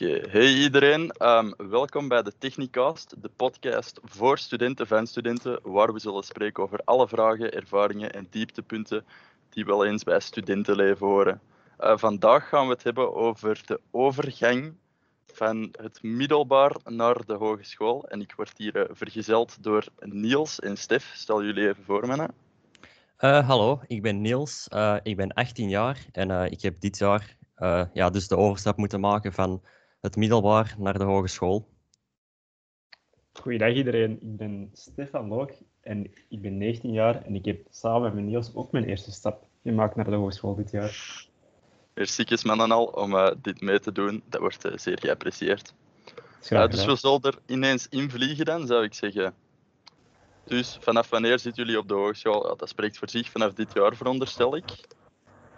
Oké, hey iedereen. Ehm, welkom bij de Technicast, de podcast voor studenten van studenten, waar we zullen spreken over alle vragen, ervaringen en dieptepunten die wel eens bij studentenleven horen. Uh, vandaag gaan we het hebben over de overgang van het middelbaar naar de hogeschool. En ik word hier uh, vergezeld door Niels en Stef. Stel jullie even voor, mannen. Uh, hallo, ik ben Niels. ik ben 18 jaar en ik heb dit jaar ja, dus de overstap moeten maken van het middelbaar naar de hogeschool. Goeiedag iedereen, ik ben Stefan Loog en ik ben 19 jaar en ik heb samen met Niels ook mijn eerste stap gemaakt naar de hogeschool dit jaar. Merci mannen al om uh, dit mee te doen, dat wordt uh, zeer geapprecieerd. Uh, dus we zullen er ineens invliegen dan, zou ik zeggen. Dus vanaf wanneer zitten jullie op de hogeschool? dat spreekt voor zich vanaf dit jaar, veronderstel ik.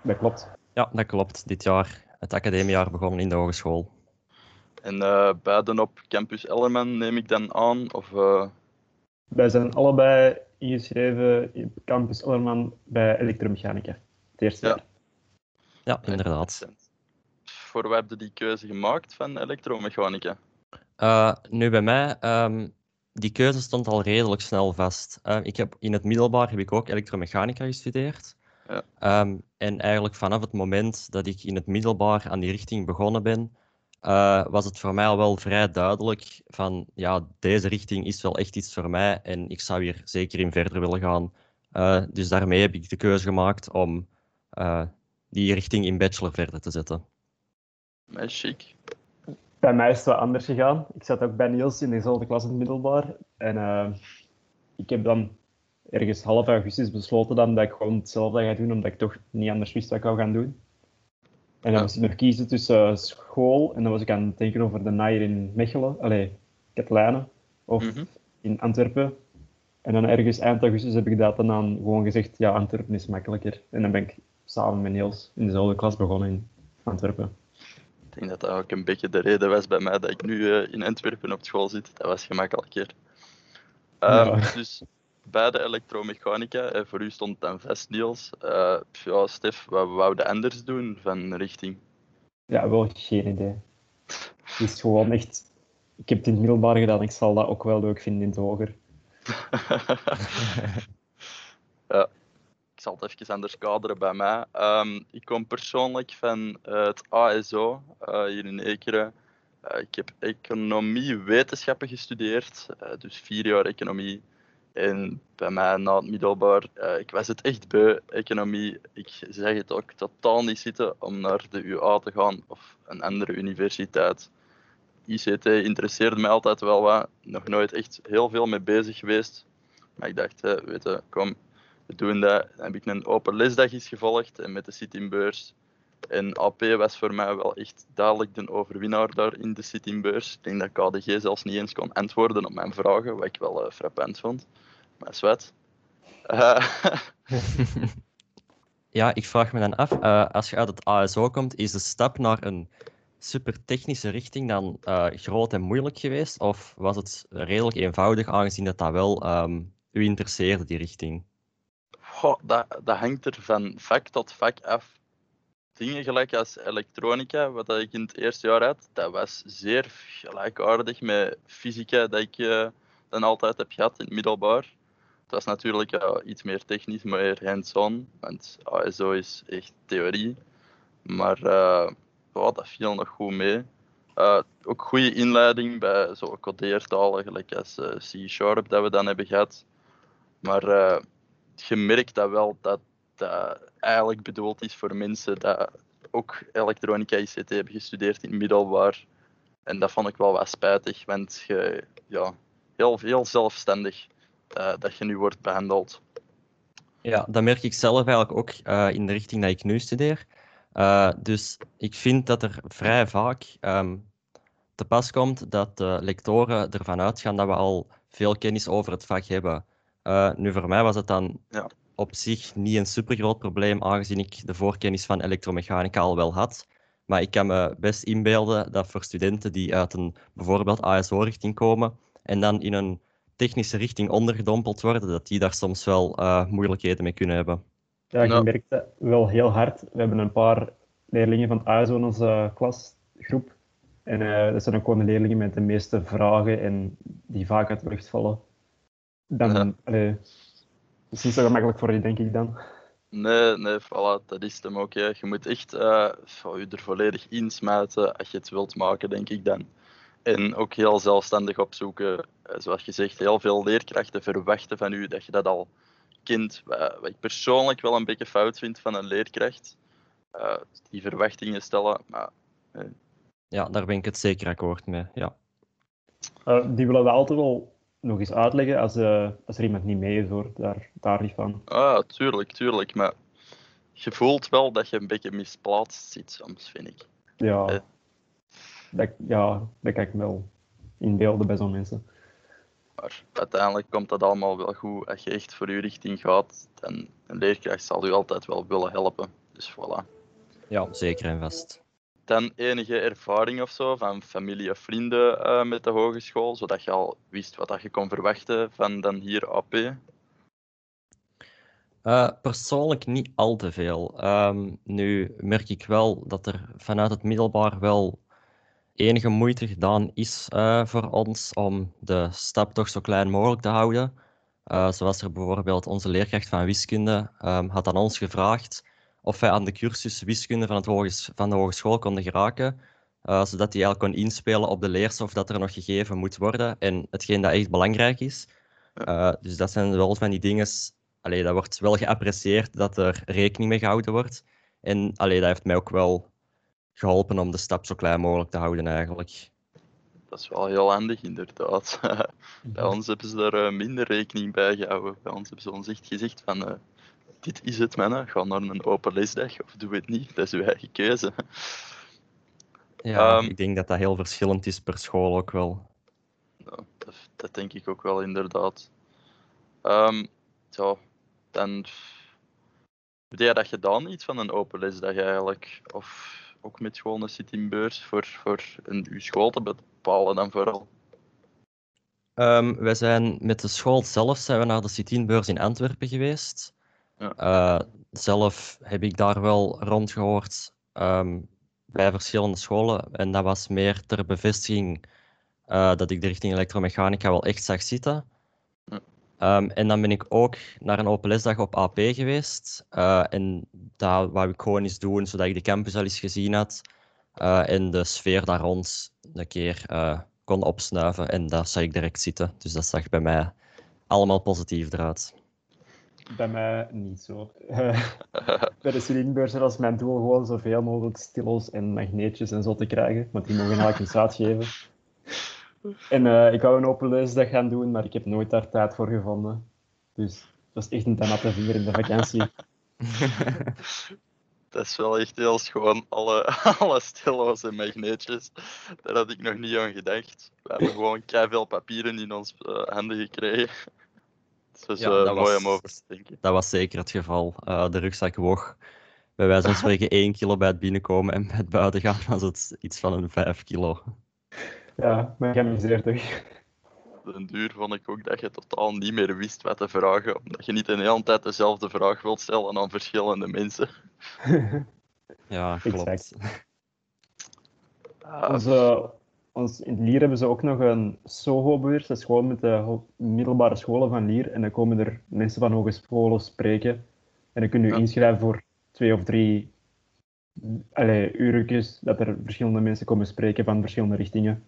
Dat klopt. Ja, dat klopt. Dit jaar het academiejaar begonnen in de hogeschool. En uh, beiden op campus Ellerman neem ik dan aan? Of, uh... Wij zijn allebei ingeschreven op campus Ellerman bij elektromechanica. Het eerste ja. jaar. Ja, inderdaad. Voor wat heb je die keuze gemaakt van elektromechanica? Uh, nu bij mij, um, die keuze stond al redelijk snel vast. ik heb, in het middelbaar heb ik ook elektromechanica gestudeerd. Ja. Um, en eigenlijk vanaf het moment dat ik in het middelbaar aan die richting begonnen ben, uh, was het voor mij al wel vrij duidelijk van ja, deze richting is wel echt iets voor mij en ik zou hier zeker in verder willen gaan. Uh, dus daarmee heb ik de keuze gemaakt om uh, die richting in bachelor verder te zetten. Chic. Bij mij is het wat anders gegaan. Ik zat ook bij Niels in dezelfde klas in het middelbaar. En ik heb dan ergens half augustus besloten dan dat ik gewoon hetzelfde ga doen, omdat ik toch niet anders wist wat ik zou gaan doen. En dan moest ik nog kiezen tussen school en dan was ik aan het denken over de naaier in Mechelen, allee, Ketlijnen, of mhm. in Antwerpen. En dan ergens eind augustus heb ik dat dan aan gewoon gezegd, ja, Antwerpen is makkelijker. En dan ben ik samen met Niels in dezelfde klas begonnen in Antwerpen. Ik denk dat dat ook een beetje de reden was bij mij dat ik nu uh, in Antwerpen op school zit. Dat was gemakkelijker. Um, ja. Dus beide elektromechanica. En voor u stond dan vast, Niels. Uh, ja, Stef, wat wouden anders doen van richting? Ja, wel geen idee. Het is gewoon echt... Ik heb het in het middelbaar gedaan, ik zal dat ook wel leuk vinden in het hoger. ja, ik zal het even anders kaderen bij mij. Um, ik kom persoonlijk van uh, het ASO uh, hier in Ekeren. Uh, ik heb economie-wetenschappen gestudeerd, dus vier jaar economie. En bij mij na het middelbaar, uh, ik was het echt beu, economie. Ik zeg het ook totaal niet zitten om naar de UA te gaan of een andere universiteit. ICT interesseerde mij altijd wel wat, nog nooit echt heel veel mee bezig geweest. Maar ik dacht, uh, weet je, kom, we doen dat. Dan heb ik een open lesdag gevolgd en met de Citymbeurs. En AP was voor mij wel echt duidelijk de overwinnaar daar in de Citymbeurs. Ik denk dat KDG zelfs niet eens kon antwoorden op mijn vragen, wat ik wel uh, frappant vond. Maar zwet. Uh. ja, ik vraag me dan af, uh, als je uit het ASO komt, is de stap naar een super technische richting dan uh, groot en moeilijk geweest? Of was het redelijk eenvoudig, aangezien dat dat wel um, u interesseerde, die richting? Goh, dat, dat hangt er van vak tot vak af dingen gelijk als elektronica, wat ik in het eerste jaar had, dat was zeer gelijkaardig met fysica dat ik uh, dan altijd heb gehad in het middelbaar. Het was natuurlijk iets meer technisch, meer hands-on, want ASO is echt theorie. Maar uh, oh, dat viel nog goed mee. Uh, ook goede inleiding bij zo'n codeertalen, gelijk als C-Sharp dat we dan hebben gehad. Maar je merkt dat wel dat dat eigenlijk bedoeld is voor mensen dat ook elektronica ICT hebben gestudeerd in middelbaar. En dat vond ik wel wat spijtig, want je, ja, heel, heel zelfstandig dat je nu wordt behandeld. Ja, dat merk ik zelf eigenlijk ook uh, in de richting dat ik nu studeer. Uh, dus ik vind dat er vrij vaak um, te pas komt dat de lectoren ervan uitgaan dat we al veel kennis over het vak hebben. nu, voor mij was het dan ja op zich niet een supergroot probleem, aangezien ik de voorkennis van elektromechanica al wel had. Maar ik kan me best inbeelden dat voor studenten die uit een bijvoorbeeld ASO-richting komen en dan in een technische richting ondergedompeld worden, dat die daar soms wel uh, moeilijkheden mee kunnen hebben. Ja, je merkt dat wel heel hard. We hebben een paar leerlingen van ASO in onze klasgroep. En eh, dat zijn ook gewoon de leerlingen met de meeste vragen en die vaak uit de lucht vallen. Dan, Ja. allee, het is niet zo gemakkelijk voor je, denk ik dan. Nee, nee, voilà, dat is het hem ook. hè. Je moet echt eh, van je er volledig insmijten als je het wilt maken, denk ik dan. En ook heel zelfstandig opzoeken. Eh, zoals je zegt, heel veel leerkrachten verwachten van u dat je dat al kent. Wat, wat ik persoonlijk wel een beetje fout vind van een leerkracht. Eh, die verwachtingen stellen, maar Ja, daar ben ik het zeker akkoord mee. Ja. Eh, die willen we altijd wel nog eens uitleggen als, eh, als er iemand niet mee is, hoor. Daar, daar niet van. ah, tuurlijk, tuurlijk. Maar je voelt wel dat je een beetje misplaatst zit soms, vind ik. Ja, Eh. Dat, ja, dat kan ik wel inbeelden bij zo'n mensen. Maar uiteindelijk komt dat allemaal wel goed. Als je echt voor je richting gaat, dan een leerkracht zal u altijd wel willen helpen. Dus voilà. ja, zeker en vast. Dan enige ervaring of zo van familie of vrienden eh, met de hogeschool, zodat je al wist wat dat je kon verwachten van dan hier AP. Eh, persoonlijk niet al te veel. Ehm, nu merk ik wel dat er vanuit het middelbaar wel enige moeite gedaan is eh, voor ons om de stap toch zo klein mogelijk te houden. Eh, zoals er bijvoorbeeld onze leerkracht van wiskunde ehm, had aan ons gevraagd of wij aan de cursus wiskunde van, het hoges- van de hogeschool konden geraken, eh, zodat hij eigenlijk kon inspelen op de leerstof dat er nog gegeven moet worden en hetgeen dat echt belangrijk is. Dus dat zijn wel van die dingen allee, dat wordt wel geapprecieerd dat er rekening mee gehouden wordt. En allee, dat heeft mij ook wel geholpen om de stap zo klein mogelijk te houden eigenlijk. Dat is wel heel handig, inderdaad. Bij ons hebben ze daar eh, minder rekening bij gehouden. Bij ons hebben ze ons echt gezegd van... eh, dit is het, mannen. Ga naar een open lesdag of doe het niet. Dat is uw eigen keuze. Ja, Ehm, ik denk dat dat heel verschillend is per school ook wel. Ja, dat, dat denk ik ook wel, inderdaad. Ehm ja, dan... Heb jij dat gedaan, iets van een open lesdag eigenlijk? Of ook met gewoon een sit-in-beurs voor, voor een, uw school te bepalen dan vooral? Ehm, wij zijn met de school zelf zijn we naar de CITIN-beurs in Antwerpen geweest. Ja. Eh, zelf heb ik daar wel rondgehoord ehm, bij verschillende scholen. En dat was meer ter bevestiging eh, dat ik de richting elektromechanica wel echt zag zitten. Ehm, en dan ben ik ook naar een open lesdag op AP geweest. Eh, en dat wou ik gewoon eens doen, zodat ik de campus al eens gezien had. eh, en de sfeer daar rond een keer eh, kon opsnuiven. En dat zag ik direct zitten. Dus dat zag bij mij allemaal positief eruit. Bij mij niet zo. Bij de cilinbeurs was mijn doel gewoon zoveel mogelijk stilos en magneetjes en zo te krijgen, want die mogen eigenlijk zaad geven. En eh, ik wou een open lesdag gaan doen, maar ik heb nooit daar tijd voor gevonden. Dus dat is echt een thema te vieren in de vakantie. Dat is wel echt heel schoon. Alle, alle stilo's en magneetjes. Daar had ik nog niet aan gedacht. We hebben gewoon veel papieren in ons eh, handen gekregen. Dat is Ja, eh, dat mooi was- om over te denken. Dat was zeker het geval. Eh, de rugzak woog bij wijze van spreken 1 kilo bij het binnenkomen en bij het buitengaan was het iets van een 5 kilo. Ja, maar geamuseerd toch? Op den duur vond ik ook dat je totaal niet meer wist wat te vragen. Omdat je niet de hele tijd dezelfde vraag wilt stellen aan verschillende mensen. Ja, klopt. Exact. Ah, Onze, ons, in Lier hebben ze ook nog een SOHO-beurs, dat is gewoon met de middelbare scholen van Lier. En dan komen er mensen van hogescholen spreken. En dan kun je Ja. inschrijven voor twee of drie allee, uurtjes, dat er verschillende mensen komen spreken van verschillende richtingen.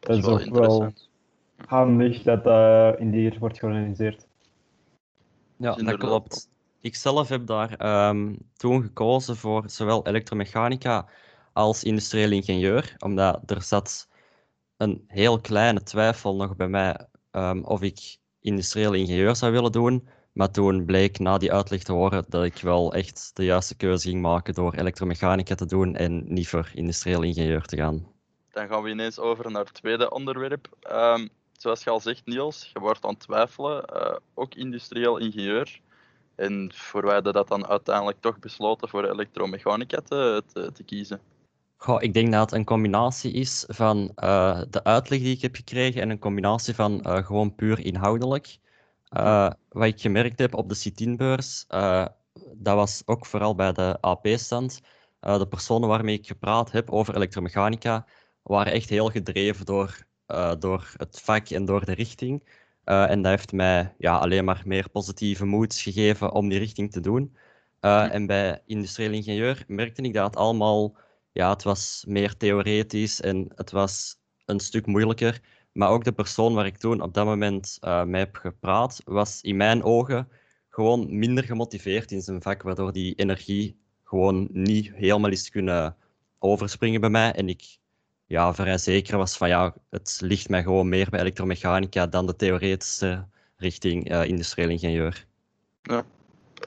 Dat is wel ook wel handig dat dat in Lier wordt georganiseerd. Ja, dat klopt. Ik zelf heb daar ehm, toen gekozen voor zowel elektromechanica als industrieel ingenieur, omdat er zat een heel kleine twijfel nog bij mij ehm, of ik industrieel ingenieur zou willen doen. Maar toen bleek na die uitleg te horen dat ik wel echt de juiste keuze ging maken door elektromechanica te doen en niet voor industrieel ingenieur te gaan. Dan gaan we ineens over naar het tweede onderwerp. Ehm, zoals je al zegt, Niels, je wordt aan het twijfelen, eh, ook industrieel ingenieur. En voor wij dat dan uiteindelijk toch besloten voor elektromechanica te, te, te kiezen. Goh, ik denk dat het een combinatie is van eh, de uitleg die ik heb gekregen en een combinatie van eh, gewoon puur inhoudelijk. Wat ik gemerkt heb op de CITIN-beurs, dat was ook vooral bij de AP-stand, de personen waarmee ik gepraat heb over elektromechanica waren echt heel gedreven door, door het vak en door de richting. en dat heeft mij ja, alleen maar meer positieve moed gegeven om die richting te doen. En bij industrieel ingenieur merkte ik dat het allemaal, ja, het was meer theoretisch en het was een stuk moeilijker. Maar ook de persoon waar ik toen op dat moment mee heb gepraat, was in mijn ogen gewoon minder gemotiveerd in zijn vak, waardoor die energie gewoon niet helemaal is kunnen overspringen bij mij. En ik ja, vrij zeker was van ja, het ligt mij gewoon meer bij elektromechanica dan de theoretische richting uh, industrieel ingenieur. Ja.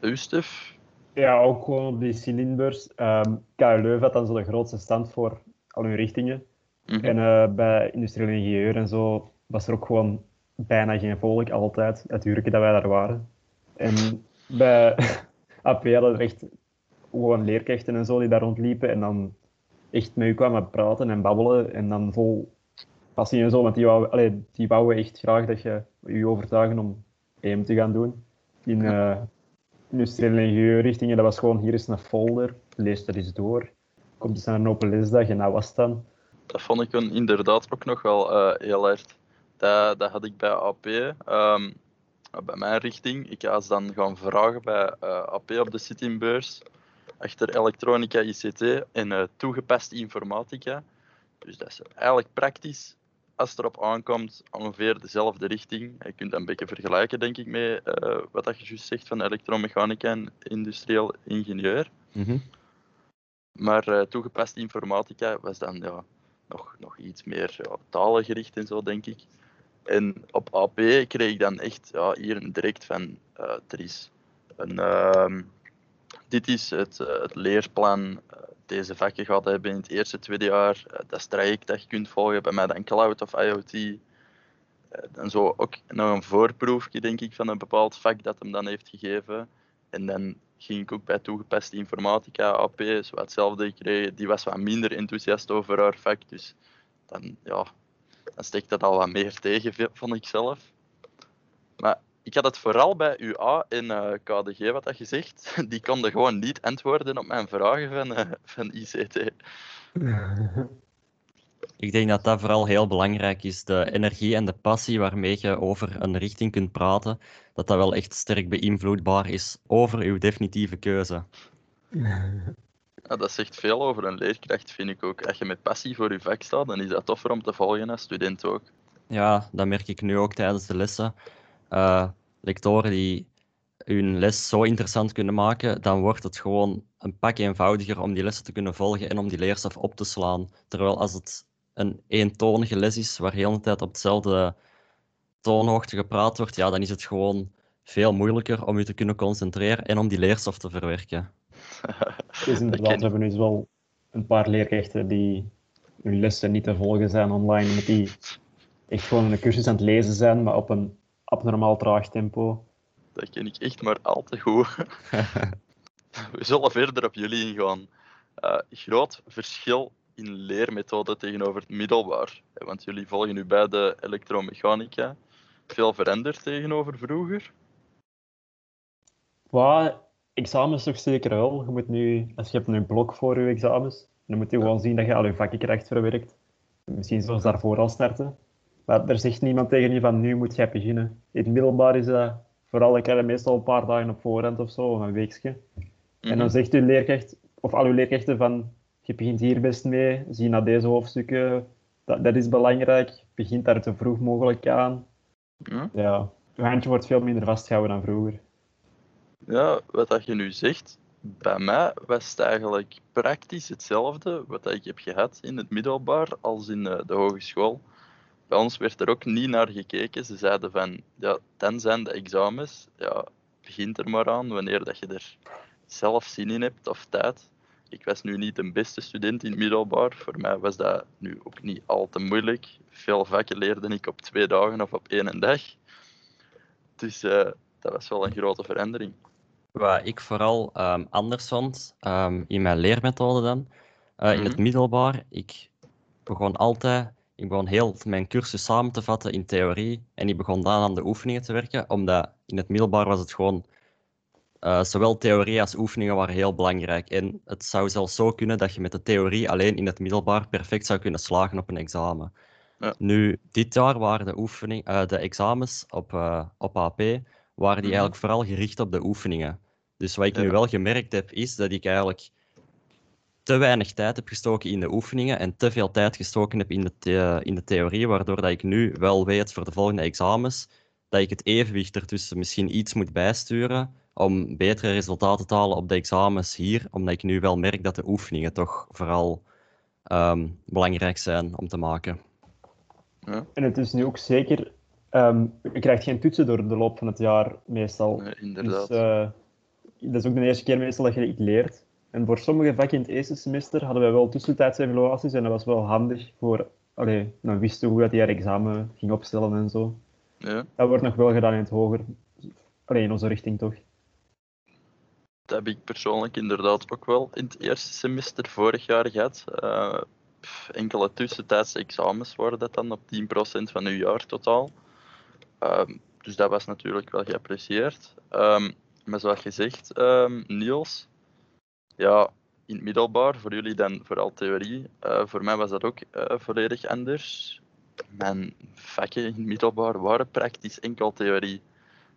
U, Stef? Ja, ook gewoon op die cilinders. Um, ehm, KU Leuven had dan zo de grootste stand voor al hun richtingen. Mhm. En uh, bij industrieel ingenieur en zo was er ook gewoon bijna geen volk, altijd. Het uurtje dat wij daar waren. En bij AP hadden er echt gewoon leerkrachten en zo die daar rondliepen en dan echt met u kwamen praten en babbelen en dan vol passie en zo, want die wouden, allee, die wouden echt graag dat je je overtuigen om EM te gaan doen. In uh, industriële ingenieurrichtingen, dat was gewoon, hier is een folder, lees er eens door. Komt eens naar een open lesdag en dat was het dan dat vond ik een, inderdaad ook nog wel uh, heel erg. Dat, dat had ik bij AP, um, ehm, bij mijn richting. Ik was dan gaan vragen bij uh, eh, AP op de Citybeurs achter elektronica, ICT en uh, toegepaste informatica. Dus dat is eigenlijk praktisch, als het erop aankomt, ongeveer dezelfde richting. Je kunt dat een beetje vergelijken, denk ik, met wat dat je juist zegt van elektromechanica en industrieel ingenieur. Mm -hmm. Maar toegepaste informatica was dan ja, nog, nog iets meer ja, talengericht en zo, denk ik. En op AP kreeg ik dan echt ja, hier direct van, uh, er is een, uh, dit is het, uh, het leerplan, uh, deze vakken gaat hebben in het eerste, tweede jaar, dat is traject dat je kunt volgen, bij mij dan Cloud of IoT. en zo ook nog een voorproefje, denk ik, van een bepaald vak dat hem dan heeft gegeven. En dan ging ik ook bij toegepaste informatica, AP, zo hetzelfde. Ik die was wat minder enthousiast over haar vak, dus dan, ja, dan steekt dat al wat meer tegen, vond ik zelf. Maar ik had het vooral bij UA en uh, KDG, wat dat gezegd. Die konden gewoon niet antwoorden op mijn vragen van, uh, van ICT. Ik denk dat dat vooral heel belangrijk is. De energie en de passie waarmee je over een richting kunt praten, dat dat wel echt sterk beïnvloedbaar is over uw definitieve keuze. Ja, dat zegt veel over een leerkracht, vind ik ook. Als je met passie voor je vak staat, dan is dat toffer om te volgen als student ook. Ja, dat merk ik nu ook tijdens de lessen. Uh, lectoren die hun les zo interessant kunnen maken, dan wordt het gewoon een pak eenvoudiger om die lessen te kunnen volgen en om die leerstof op te slaan. Terwijl als het een eentonige les is, waar heel de tijd op hetzelfde toonhoogte gepraat wordt, ja, dan is het gewoon veel moeilijker om je te kunnen concentreren en om die leerstof te verwerken. Dus inderdaad, we hebben nu wel een paar leerkrachten die hun lessen niet te volgen zijn online, omdat die echt gewoon een cursus aan het lezen zijn, maar op een abnormaal traag tempo. Dat ken ik echt maar al te goed. we zullen verder op jullie ingaan. Uh, groot verschil in leermethode tegenover het middelbaar? Want jullie volgen nu bij de elektromechanica. Veel veranderd tegenover vroeger? Wat, examens toch zeker wel. Je moet nu, als je hebt een blok voor je examens, dan moet je gewoon zien dat je al je vakken krijgt verwerkt. Misschien zoals daarvoor al starten. Maar er zegt niemand tegen je van nu moet jij beginnen. In het middelbaar is dat vooral, ik heb meestal een paar dagen op voorhand of zo, of een weekje. En dan mhm. zegt je leerkracht, of al je leerkrachten van je begint hier best mee, zie naar deze hoofdstukken. Dat, dat is belangrijk. Begint daar zo vroeg mogelijk aan. Ja. ja, je handje wordt veel minder vastgehouden dan vroeger. Ja, wat dat je nu zegt, bij mij was het eigenlijk praktisch hetzelfde wat ik heb gehad in het middelbaar als in eh, de hogeschool. Bij ons werd er ook niet naar gekeken. Ze zeiden van, ja, dan zijn de examens, ja, begint er maar aan wanneer dat je er zelf zin in hebt of tijd ik was nu niet de beste student in het middelbaar. Voor mij was dat nu ook niet al te moeilijk. Veel vakken leerde ik op twee dagen of op één dag. Dus uh, dat was wel een grote verandering. Wat ik vooral um, anders vond um, in mijn leermethode dan, uh, in het mhm. middelbaar, ik begon altijd, ik begon heel mijn cursus samen te vatten in theorie en ik begon dan aan de oefeningen te werken, omdat in het middelbaar was het gewoon eh, zowel theorie als oefeningen waren heel belangrijk. En het zou zelfs zo kunnen dat je met de theorie alleen in het middelbaar perfect zou kunnen slagen op een examen. Ja. Nu, dit jaar waren de, oefening, eh, de examens op, eh, op AP waren die Mhm. eigenlijk vooral gericht op de oefeningen. Dus wat ik nu wel gemerkt heb, is dat ik eigenlijk te weinig tijd heb gestoken in de oefeningen en te veel tijd gestoken heb in de, the- in de theorie, waardoor dat ik nu wel weet voor de volgende examens dat ik het evenwicht ertussen misschien iets moet bijsturen om betere resultaten te halen op de examens hier, omdat ik nu wel merk dat de oefeningen toch vooral ehm, belangrijk zijn om te maken. En het is nu ook zeker, ehm, je krijgt geen toetsen door de loop van het jaar meestal. Nee, Dus inderdaad. eh, dat is ook de eerste keer meestal dat je iets leert. En voor sommige vakken in het eerste semester hadden wij wel tussentijdse evaluaties en dat was wel handig voor, allee, dan wisten we hoe dat die haar examen ging opstellen en zo. ja. Dat wordt nog wel gedaan in het hoger, allee, in onze richting toch. Dat heb ik persoonlijk inderdaad ook wel in het eerste semester vorig jaar gehad. Eh, enkele tussentijdse examens waren dat dan op 10% van uw jaar totaal. Ehm, dus dat was natuurlijk wel geapprecieerd. Ehm, maar zoals je zegt, ehm, Niels, ja, in het middelbaar, voor jullie dan vooral theorie. Eh, voor mij was dat ook eh, volledig anders. Mijn vakken in het middelbaar waren praktisch enkel theorie.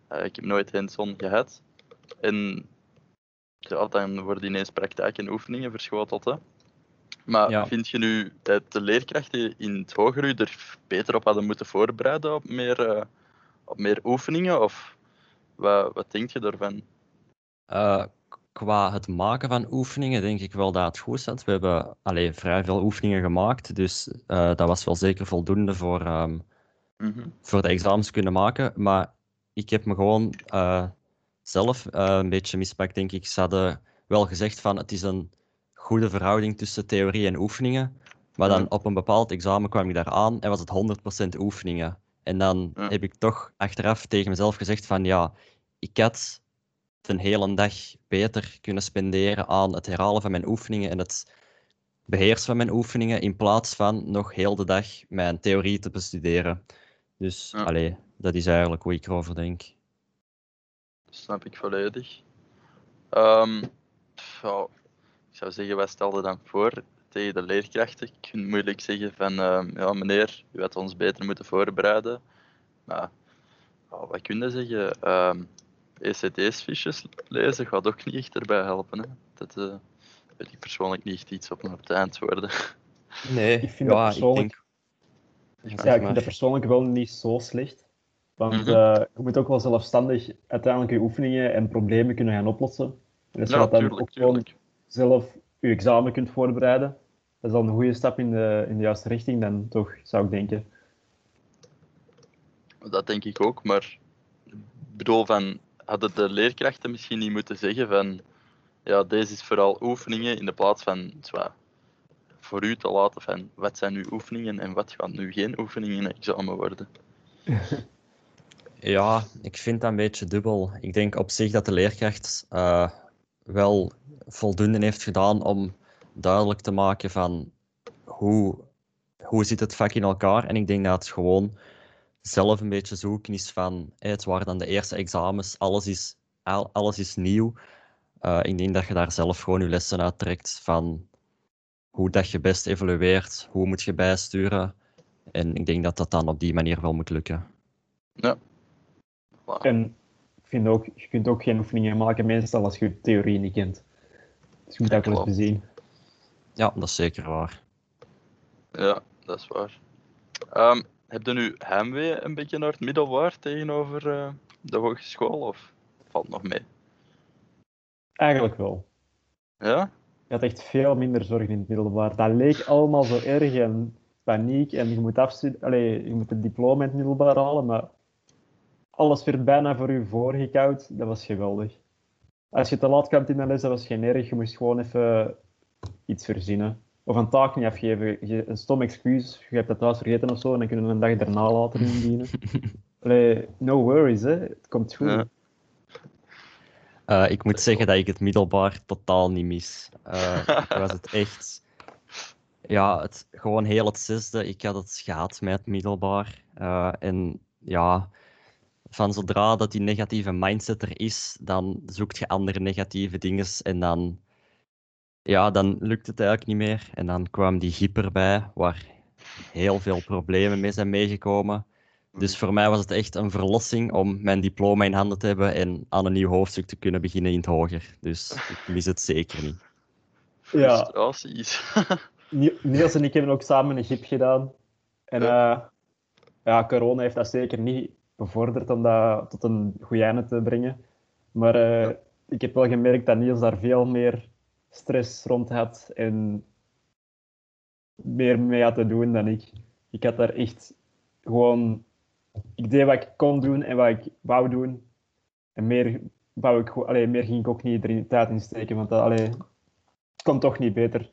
Eh, ik heb nooit hands-on gehad. En ja, dan worden ineens praktijk en oefeningen verschoteld. Hè. Maar Ja. vind je nu dat de leerkrachten in het hoger u er beter op hadden moeten voorbereiden op meer, op meer oefeningen? Of wat, wat denk je daarvan? Qua het maken van oefeningen denk ik wel dat het goed zat. We hebben allee, vrij veel oefeningen gemaakt, dus eh, dat was wel zeker voldoende voor, ehm, Mhm. voor de examens kunnen maken. Maar ik heb me gewoon eh, zelf eh, een beetje mispakt, denk ik. Ze hadden wel gezegd van het is een goede verhouding tussen theorie en oefeningen. Maar dan op een bepaald examen kwam ik daar aan en was het 100% oefeningen. En dan Ja. heb ik toch achteraf tegen mezelf gezegd van ja, ik had een hele dag beter kunnen spenderen aan het herhalen van mijn oefeningen en het beheersen van mijn oefeningen in plaats van nog heel de dag mijn theorie te bestuderen. Dus Ja. allee, dat is eigenlijk hoe ik erover denk. Dat snap ik volledig. Ehm, ik zou zeggen, wat stelde dan voor tegen de leerkrachten? Je kunt moeilijk zeggen van, ehm, ja meneer, u had ons beter moeten voorbereiden. Maar ja, wat kun je zeggen? Ehm ECTS-fiches lezen gaat ook niet echt erbij helpen. Hè? Dat eh, weet ik persoonlijk niet echt iets op op te antwoorden. Nee, Ik vind dat persoonlijk- Ja, Ja, zeg ik vind dat persoonlijk wel niet zo slecht. Want Mhm. eh, je moet ook wel zelfstandig uiteindelijk je oefeningen en problemen kunnen gaan oplossen. En als je Ja, dat dan tuurlijk, ook gewoon zelf je examen kunt voorbereiden, dat is dan een goede stap in de, in de juiste richting, dan toch, zou ik denken. Dat denk ik ook, maar ik bedoel van, hadden de leerkrachten misschien niet moeten zeggen van, ja, deze is vooral oefeningen, in de plaats van zwa, voor u te laten van, wat zijn uw oefeningen en wat gaan nu geen oefeningen in examen worden. Ja, ik vind dat een beetje dubbel. Ik denk op zich dat de leerkracht eh, wel voldoende heeft gedaan om duidelijk te maken van hoe, hoe zit het vak in elkaar. En ik denk dat het gewoon zelf een beetje zoeken is van, het waren dan de eerste examens, alles is, al- alles is nieuw. Eh, ik denk dat je daar zelf gewoon je lessen uit trekt van hoe dat je best evalueert, hoe moet je bijsturen. En ik denk dat dat dan op die manier wel moet lukken. Voilà. En ik vind ook, je kunt ook geen oefeningen maken meestal als je theorie niet kent. Dus je moet Ja, dat wel eens bezien. Ja, dat is zeker waar. Ja, dat is waar. Ehm, heb je nu heimwee een beetje naar het middelbaar tegenover eh, de hogeschool, of valt nog mee? Eigenlijk wel. Ja? Je had echt veel minder zorgen in het middelbaar. Dat leek allemaal zo erg en paniek en je moet, Allee, je moet het diploma in het middelbaar halen, maar alles werd bijna voor je voorgekoud. Dat was geweldig. Als je te laat kwam in de les, dat was geen erg. Je moest gewoon even iets verzinnen. Of een taak niet afgeven. Je, een stom excuus, je hebt dat thuis vergeten of zo, en dan kunnen we een dag daarna later indienen. Allee, no worries, hè. het komt goed. Ja. Eh, ik moet zeggen dat ik het middelbaar totaal niet mis. Eh, ik was het echt. Ja, het, gewoon heel het zesde. Ik had het gehad met het middelbaar. Eh, en ja, van zodra dat die negatieve mindset er is, dan zoekt je andere negatieve dingen en dan, ja, dan lukt het eigenlijk niet meer. En dan kwam die griep erbij, waar heel veel problemen mee zijn meegekomen. Dus voor mij was het echt een verlossing om mijn diploma in handen te hebben en aan een nieuw hoofdstuk te kunnen beginnen in het hoger. Dus ik mis het zeker niet. Ja. Frustraties. Ni- Niels en ik hebben ook samen een gip gedaan. En eh, ja, corona heeft dat zeker niet bevorderd om dat tot een goed einde te brengen. Maar eh, Ja. ik heb wel gemerkt dat Niels daar veel meer stress rond had en meer mee had te doen dan ik. Ik had daar echt gewoon... Ik deed wat ik kon doen en wat ik wou doen. En meer, wou ik, allee, meer ging ik ook niet erin tijd in steken, want dat, het komt toch niet beter.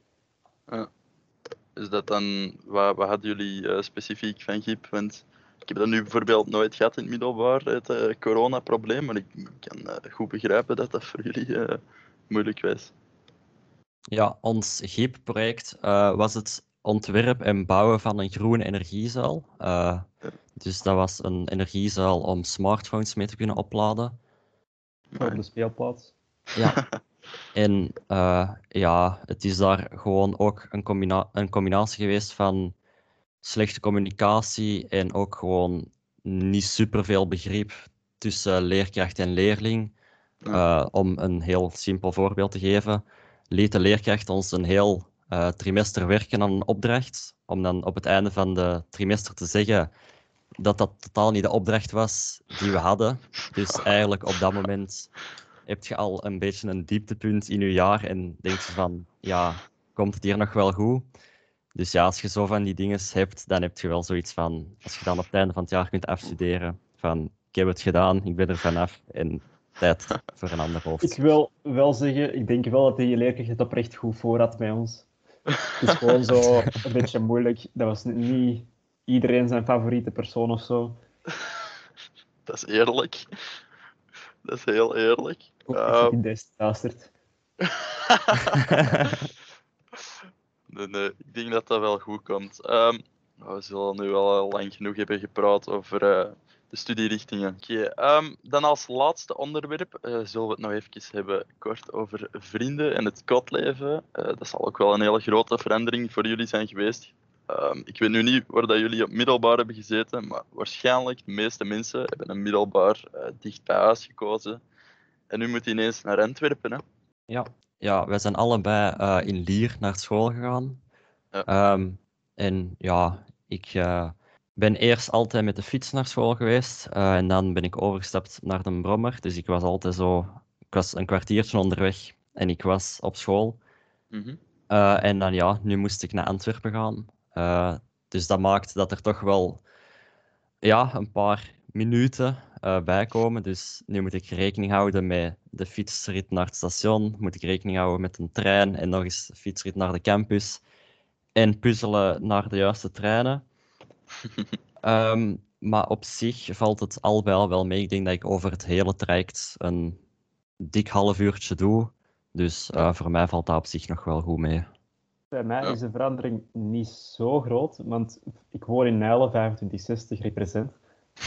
Is dat dan, wat, wat hadden jullie eh, specifiek van griep? Want ik heb dat nu bijvoorbeeld nooit gehad in het middelbaar, het eh, coronaprobleem, maar ik kan eh, goed begrijpen dat dat voor jullie moeilijk was. Ja, ons GIP-project eh, was het ontwerp en bouwen van een groene energiezaal. Eh, dus dat was een energiezaal om smartphones mee te kunnen opladen. Op de speelplaats. Ja. En eh, ja, het is daar gewoon ook een, combina een combinatie geweest van slechte communicatie en ook gewoon niet superveel begrip tussen leerkracht en leerling. Eh, om een heel simpel voorbeeld te geven, liet de leerkracht ons een heel eh, trimester werken aan een opdracht, om dan op het einde van de trimester te zeggen dat dat totaal niet de opdracht was die we hadden. Dus eigenlijk op dat moment heb je al een beetje een dieptepunt in je jaar en denk je van, ja, komt het hier nog wel goed? Dus ja, als je zo van die dingen hebt, dan heb je wel zoiets van, als je dan op het einde van het jaar kunt afstuderen, van ik heb het gedaan, ik ben er vanaf en tijd voor een ander hoofd. Ik wil wel zeggen, ik denk wel dat die leerkracht het oprecht goed voor had bij ons. Het is gewoon zo een beetje moeilijk. Dat was niet iedereen zijn favoriete persoon of zo. Dat is eerlijk. Dat is heel eerlijk. Ook in deze luistert. nee, nee, ik denk dat dat wel goed komt. Ehm, we zullen nu wel al lang genoeg hebben gepraat over eh, de studierichtingen. Oké, ehm, dan als laatste onderwerp eh, zullen we het nog even hebben kort over vrienden en het kotleven. Eh, dat zal ook wel een hele grote verandering voor jullie zijn geweest. Ehm, ik weet nu niet waar dat jullie op middelbaar hebben gezeten, maar waarschijnlijk de meeste mensen hebben een middelbaar eh, dicht bij huis gekozen. En nu moet je ineens naar Antwerpen. Hè? Ja, ja, wij zijn allebei in Lier naar school gegaan. Ja. Ehm, en ja, ik ben eerst altijd met de fiets naar school geweest. eh, en dan ben ik overgestapt naar de brommer. Dus ik was altijd zo... Ik was een kwartiertje onderweg en ik was op school. Mhm. Eh, en dan ja, nu moest ik naar Antwerpen gaan. Eh, dus dat maakt dat er toch wel ja, een paar minuten bij komen. Dus nu moet ik rekening houden met de fietsrit naar het station. Moet ik rekening houden met een trein en nog eens de fietsrit naar de campus. En puzzelen naar de juiste treinen. Ehm, maar op zich valt het al bij al wel mee. Ik denk dat ik over het hele traject een dik half uurtje doe. Dus eh, voor mij valt dat op zich nog wel goed mee. Bij mij Ja. is de verandering niet zo groot, want ik woon in Nijlen, 2560 represent.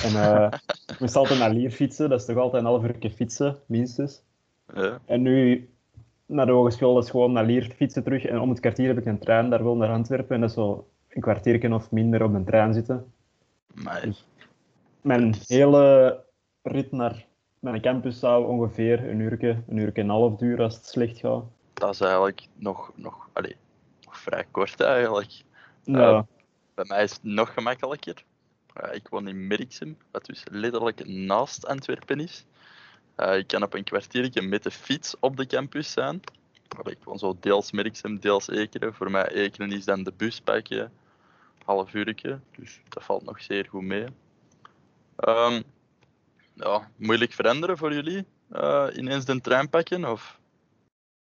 En eh, ik moest altijd naar Lier fietsen, dat is toch altijd een half uur fietsen, minstens. Ja. En nu, naar de hogeschool, is gewoon naar Lier fietsen terug. En om het kwartier heb ik een trein, daar wil naar Antwerpen. En dat is zo een kwartiertje of minder op een trein zitten. Maar Mijn hele rit naar mijn campus zou ongeveer een uurtje, een uurtje en een half duren als het slecht gaat. dat is eigenlijk nog, nog, allee, nog vrij kort eigenlijk. Ja, Bij mij is het nog gemakkelijker. Eh, ik woon in Merksem, wat dus letterlijk naast Antwerpen is. Eh, ik kan op een kwartiertje met de fiets op de campus zijn. Allee, ik woon zo deels Merksem, deels Ekeren. Voor mij Ekeren is dan de bus pakken, half uurtje. Dus dat valt nog zeer goed mee. Ehm, ja, moeilijk veranderen voor jullie? Eh, ineens de trein pakken? Of?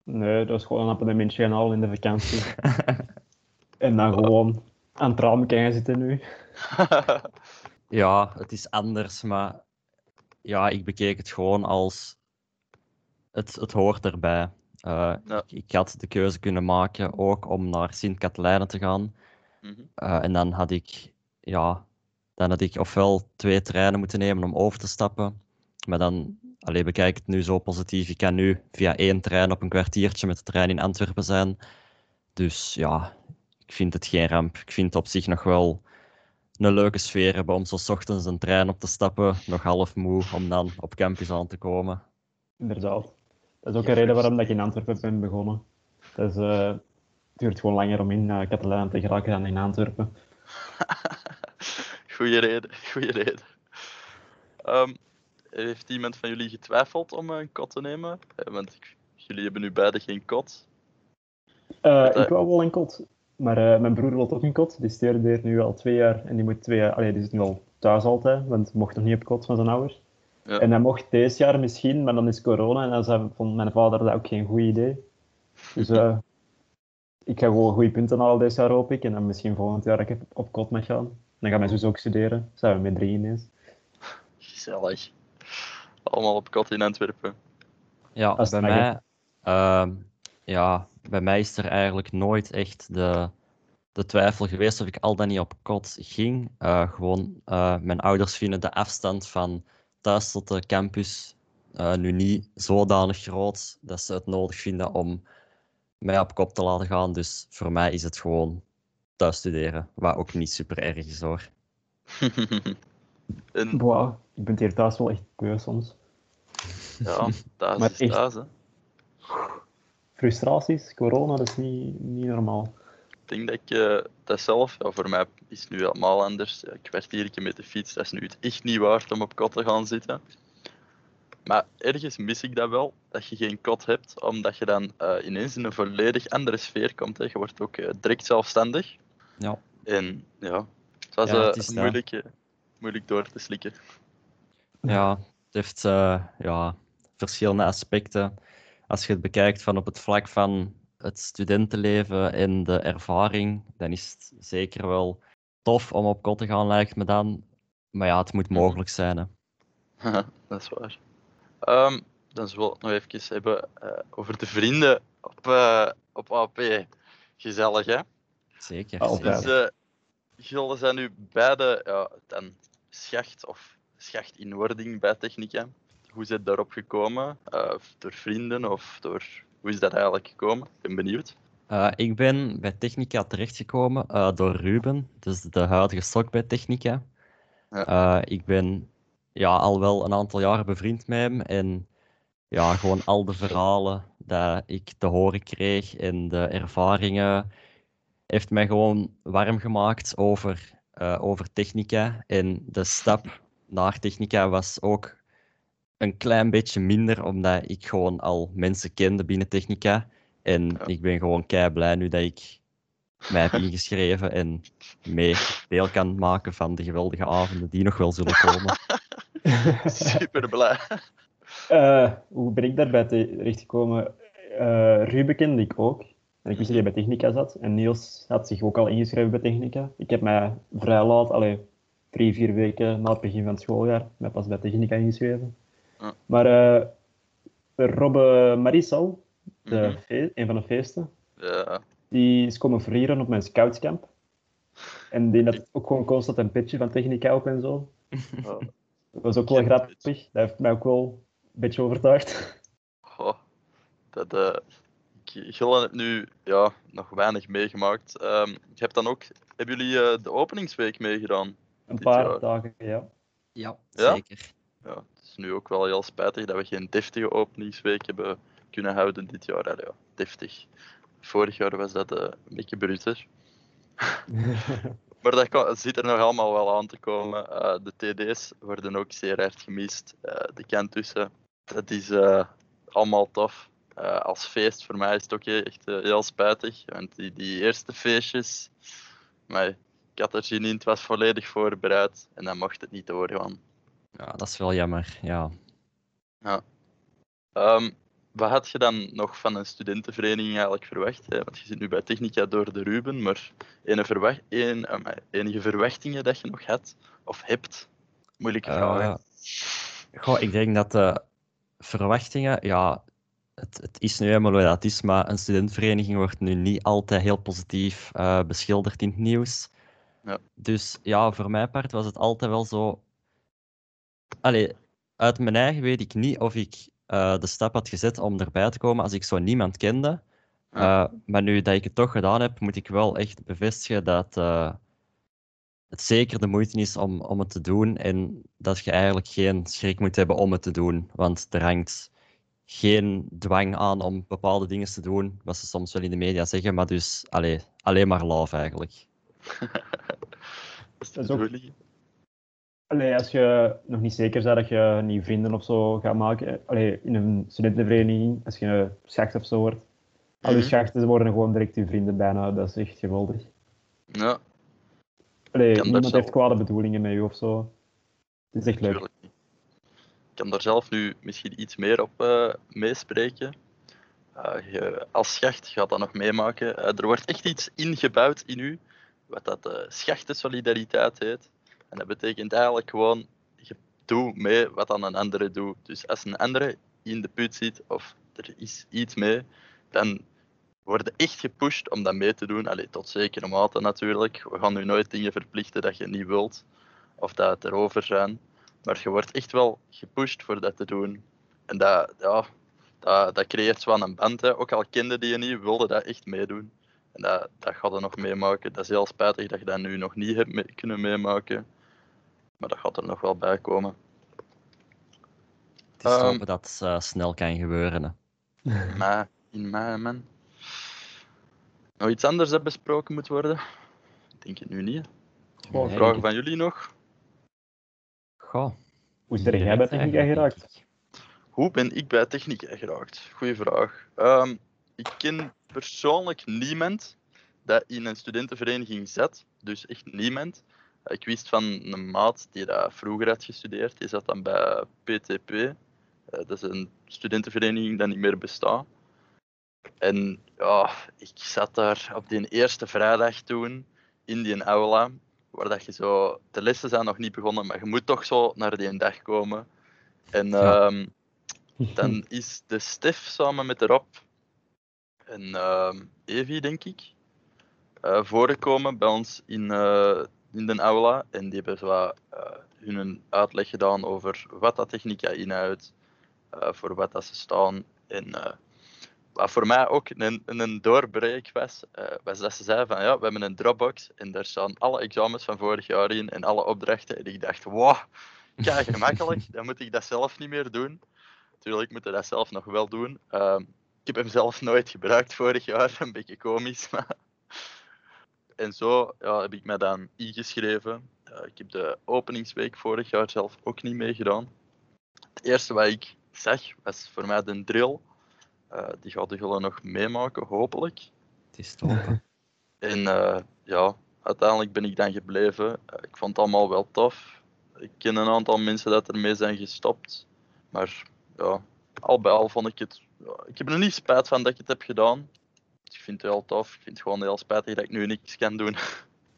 nee, dat is gewoon een abonnementje gaan halen in de vakantie. En dan gewoon aan het raam gaan zitten nu. Ja, het is anders, maar ja, ik bekeek het gewoon als het, het hoort erbij. Eh, Ja. ik, ik had de keuze kunnen maken ook om naar Sint-Katelijnen te gaan. Mhm. Eh, en dan had ik ja, dan had ik ofwel twee treinen moeten nemen om over te stappen. Maar dan, alleen bekijk het nu zo positief. Ik kan nu via één trein op een kwartiertje met de trein in Antwerpen zijn. Dus ja, ik vind het geen ramp. Ik vind het op zich nog wel een leuke sfeer hebben om zo 's ochtends een trein op te stappen, nog half moe, om dan op campus aan te komen. Inderdaad. Dat is ook een reden waarom dat ik in Antwerpen ben begonnen. Dus, eh, het duurt gewoon langer om in uh, Catalaan te geraken dan in Antwerpen. goeie reden, goeie reden. Um, heeft iemand van jullie getwijfeld om een kot te nemen? Eh, want ik, jullie hebben nu beide geen kot. Uh, ik wou wel een kot, maar uh, mijn broer wil toch een kot. Die studeert nu al twee jaar en die moet twee jaar... Allee, die zit nu al thuis altijd, want mocht nog niet op kot van zijn ouders. Ja. En hij mocht deze jaar misschien, maar dan is corona en dan zei, vond mijn vader dat ook geen goed idee. Dus uh, ik ga gewoon goede punten halen deze jaar, hoop ik. En dan misschien volgend jaar dat ik op kot mag gaan. Dan gaat mijn zus ook studeren. Zijn we met drie ineens. Gezellig. Allemaal op kot in Antwerpen. Ja, bij mij, uh, ja, bij mij is er eigenlijk nooit echt de, de twijfel geweest of ik al dan niet op kot ging. Uh, gewoon, uh, mijn ouders vinden de afstand van thuis tot de campus uh, nu niet zodanig groot dat ze het nodig vinden om mij op kop te laten gaan. Dus voor mij is het gewoon thuis studeren, wat ook niet super erg is hoor. en... Wow, ik ben hier thuis wel echt beu soms. Ja, thuis maar is echt... thuis hè. Frustraties, corona, dat is niet, niet normaal. Ik denk dat ik uh, dat zelf, ja, voor mij is het nu helemaal anders. Ja, ik werd hier met de fiets, dat is nu het echt niet waard om op kot te gaan zitten. Maar ergens mis ik dat wel, dat je geen kot hebt, omdat je dan uh, ineens in een volledig andere sfeer komt. Hè. Je wordt ook uh, direct zelfstandig. Ja. En ja, het was ja, het moeilijk, moeilijk door te slikken. Ja, het heeft ja, verschillende aspecten. Als je het bekijkt van op het vlak van het studentenleven en de ervaring, dan is het zeker wel tof om op kot te gaan, lijkt me dan. Maar ja, het moet mogelijk zijn. Hè. dat is waar. Um, dan zullen we het nog even hebben uh, over de vrienden op, uh, op AP. Gezellig, hè? Zeker. Dus, uh, jullie zijn nu beide ja, dan schacht of schacht in wording bij Technica. Hoe is het daarop gekomen? door vrienden of door hoe is dat eigenlijk gekomen? Ik ben benieuwd. Uh, ik ben bij Technica terechtgekomen uh, door Ruben, dus de huidige stok bij Technica. Ja. Uh, ik ben ja, al wel een aantal jaren bevriend met hem en ja, gewoon al de verhalen dat ik te horen kreeg en de ervaringen heeft mij gewoon warm gemaakt over, over Technica. En de stap naar Technica was ook een klein beetje minder, omdat ik gewoon al mensen kende binnen Technica. En ik ben gewoon kei blij nu dat ik mij heb ingeschreven en mee deel kan maken van de geweldige avonden die nog wel zullen komen. Super blij. Uh, hoe ben ik daarbij terechtgekomen? Uh, Ruben kende ik ook. En ik wist dat hij bij Technica zat. En Niels had zich ook al ingeschreven bij Technica. Ik heb mij vrij laat, allee, drie, vier weken na het begin van het schooljaar, mij pas bij Technica ingeschreven. Maar uh, Robbe Marisol, de mm een van de feesten, die is komen verrieren op mijn scoutscamp. En die had ook gewoon constant een pitje van technica op en zo. Dat was ook wel grappig. Dat heeft mij ook wel een beetje overtuigd. Oh, dat, uh, ik heb nu ja, nog weinig meegemaakt. Um, ik heb dan ook, hebben jullie uh, de openingsweek meegedaan? Een paar dagen, ja. Ja, zeker. Ja, is nu ook wel heel spijtig dat we geen deftige openingsweek hebben kunnen houden dit jaar. Allee, ja, deftig. Vorig jaar was dat uh, een beetje bruter. maar dat kan, zit er nog allemaal wel aan te komen. Uh, de TD's worden ook zeer hard gemist. Uh, de kant tussen, dat is allemaal tof. als feest voor mij is het ook echt heel spijtig. Want die, die eerste feestjes, maar ik had er zin in, het was volledig voorbereid en dan mocht het niet doorgaan. Ja, dat is wel jammer, ja. Ja. Um, wat had je dan nog van een studentenvereniging eigenlijk verwacht? Hè? Want je zit nu bij Technica door de Ruben, maar enige, verwacht, een, enige verwachtingen dat je nog had of hebt? Moeilijke uh, vraag. Goh, ik denk dat de verwachtingen, ja, het, het, is nu helemaal wat het is, maar een studentenvereniging wordt nu niet altijd heel positief uh, beschilderd in het nieuws. Ja. Dus ja, voor mijn part was het altijd wel zo. Allee, uit mijn eigen weet ik niet of ik eh, de stap had gezet om erbij te komen als ik zo niemand kende. Ja. Uh, maar nu dat ik het toch gedaan heb, moet ik wel echt bevestigen dat uh, het zeker de moeite is om, om het te doen en dat je eigenlijk geen schrik moet hebben om het te doen. Want er hangt geen dwang aan om bepaalde dingen te doen, wat ze soms wel in de media zeggen, maar dus allee, alleen maar love eigenlijk. dat is ook-. Allee, als je nog niet zeker bent dat je nieuwe vrienden of zo gaat maken, allee, in een studentenvereniging, als je een schacht of zo wordt, al die Mhm. schachten worden gewoon direct je vrienden bijna, dat is echt geweldig. Ja, Allee, kan niemand zelf- heeft kwade bedoelingen met je of zo. Het is echt leuk. Ik kan daar zelf nu misschien iets meer op eh, meespreken. Eh, je, als schacht gaat dat nog meemaken. Eh, er wordt echt iets ingebouwd in u, wat dat schachtensolidariteit heet. En dat betekent eigenlijk gewoon, je doet mee wat dan een andere doet. Dus als een andere in de put zit of er is iets mee, dan worden echt gepusht om dat mee te doen. Allee, tot zekere mate natuurlijk. We gaan nu nooit dingen verplichten dat je niet wilt, of dat het erover zijn. Maar je wordt echt wel gepusht voor dat te doen. En dat, ja, dat, dat creëert aan een band. Hè. Ook al kende die je niet, wilde dat echt meedoen. En dat, dat gaat er nog meemaken. Dat is heel spijtig dat je dat nu nog niet hebt mee- kunnen meemaken. Maar dat gaat er nog wel bij komen. Het is Ehm. hopen dat het eh, snel kan gebeuren. Hè. Maar in mei, man. Nog iets anders dat besproken moet worden? Ik denk het nu niet. Goh, Nee, Vragen ik- van jullie nog? Goh, Hoe is er jij bij technica eigenlijk, geraakt? Hoe ben ik bij technica geraakt? Goeie vraag. Ehm, ik ken persoonlijk niemand dat in een studentenvereniging zat. Dus echt niemand. Ik wist van een maat die dat vroeger had gestudeerd. Die zat dan bij PTP. Eh, dat is een studentenvereniging die niet meer bestaat. En ja, ik zat daar op die eerste vrijdag toen in die aula. Waar dat je zo, de lessen zijn nog niet begonnen, maar je moet toch zo naar die dag komen. En Ja. ehm, dan is de Stef samen met de Rob en ehm Evi, denk ik, eh, voorgekomen bij ons in, eh, in de aula. En die hebben zo eh, hun uitleg gedaan over wat dat technica inhoudt, eh, voor wat dat ze staan. En eh, wat voor mij ook een, een doorbreek was, was dat ze zeiden van ja, we hebben een Dropbox en daar staan alle examens van vorig jaar in en alle opdrachten. En ik dacht, wow, kijk gemakkelijk, dan moet ik dat zelf niet meer doen. Natuurlijk moet ik dat zelf nog wel doen. Ehm, ik heb hem zelf nooit gebruikt vorig jaar, een beetje komisch. Maar... En zo ja, heb ik mij dan ingeschreven. Eh, ik heb de openingsweek vorig jaar zelf ook niet meegedaan. Het eerste wat ik zag was voor mij de drill. Eh, die gaat de Gulle nog meemaken, hopelijk. Het is hopen. En eh, ja, uiteindelijk ben ik dan gebleven. Eh, ik vond het allemaal wel tof. Ik ken een aantal mensen dat ermee zijn gestopt. Maar ja, al bij al vond ik het. ja, ik heb er niet spijt van dat ik het heb gedaan. Ik vind het heel tof. Ik vind het gewoon heel spijtig dat ik nu niks kan doen.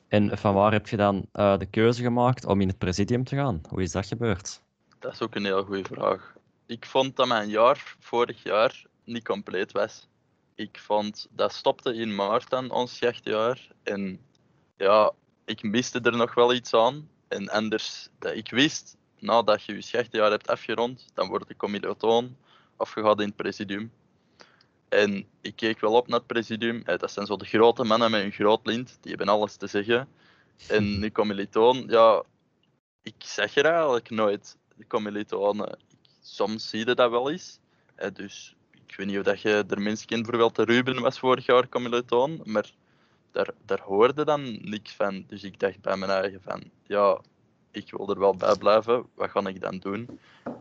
En van waar heb je dan eh, de keuze gemaakt om in het presidium te gaan? Hoe is dat gebeurd? Dat is ook een heel goede vraag. Ik vond dat mijn jaar vorig jaar niet compleet was. Ik vond dat stopte in maart dan, ons jachtjaar. En ja, ik miste er nog wel iets aan. En anders, dat ik wist, nadat je je schachtjaar hebt afgerond, dan wordt de commilitoon of je gaat in het presidium. En ik keek wel op naar het presidium. Eh, Dat zijn zo de grote mannen met een groot lint, die hebben alles te zeggen. En de commilitoon, ja, ik zeg er eigenlijk nooit, de commilitonen. Ik- Soms zie je dat wel eens. Eh, Dus ik weet niet of dat je er mensen kent, bijvoorbeeld de Ruben was vorig jaar commilitoon, maar daar, daar hoorde dan niks van. Dus ik dacht bij mijn eigen van, ja, ik wil er wel bij blijven, wat ga ik dan doen?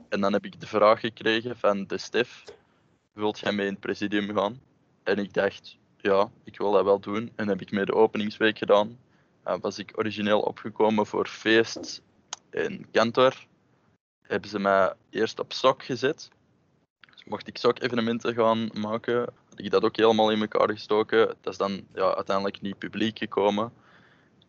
En dan heb ik de vraag gekregen van de Stef, wilt jij mee in het presidium gaan? En ik dacht, ja, ik wil dat wel doen. En heb ik mee de openingsweek gedaan. Eh, was ik origineel opgekomen voor feest in Kantor. Hebben ze mij eerst op sok gezet. Dus mocht ik sok-evenementen gaan maken, had ik dat ook helemaal in elkaar gestoken. Dat is dan ja, uiteindelijk niet publiek gekomen.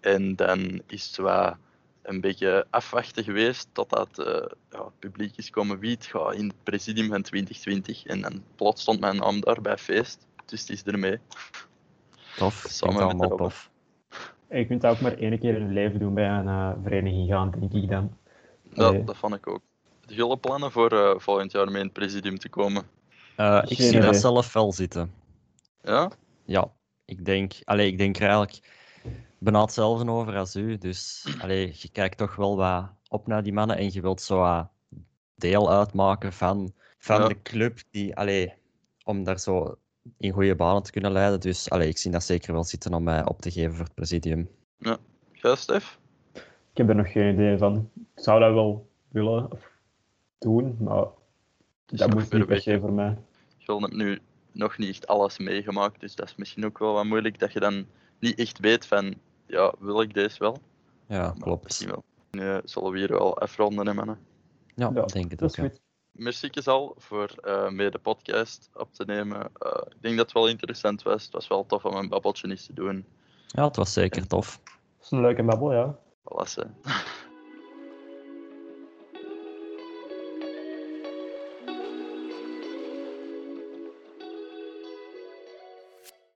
En dan is het wel een beetje afwachten geweest totdat eh ja, het publiek is komen wie het gaat in het presidium van 2020. En dan plots stond mijn naam daar bij feest. Dus het is ermee. Tof, Samen met allemaal tof. je kunt dat ook maar één keer in je leven doen bij een uh, vereniging gaan, denk ik dan. Dat, dat vond ik ook. De jullie plannen voor uh, volgend jaar mee in het presidium te komen? Uh, ik zie dat zelf wel zitten. Ja? Ja, ik denk, allee, ik denk er eigenlijk bijna hetzelfde over als u. Dus allee, je kijkt toch wel wat op naar die mannen en je wilt zo wat deel uitmaken van, van Ja. de club die, allee, om daar zo in goede banen te kunnen leiden. Dus allee, ik zie dat zeker wel zitten om mij op te geven voor het presidium. Ja, Stef? Ik heb er nog geen idee van. Ik zou dat wel willen of doen, maar dat moet niet per se voor mij. Jullie hebben nu nog niet echt alles meegemaakt, dus dat is misschien ook wel wat moeilijk dat je dan niet echt weet van, ja, wil ik deze wel? Ja, Maar klopt. Misschien wel. Nu eh, zullen we hier wel afronden, hè, mannen. Ja, Ja, ik denk het Dat ook. is ja. Merci al voor eh mee de podcast op te nemen. Eh, ik denk dat het wel interessant was. Het was wel tof om een babbeltje eens te doen. Ja, het was zeker tof. Dat is een leuke babbel, ja. Voilà, hè.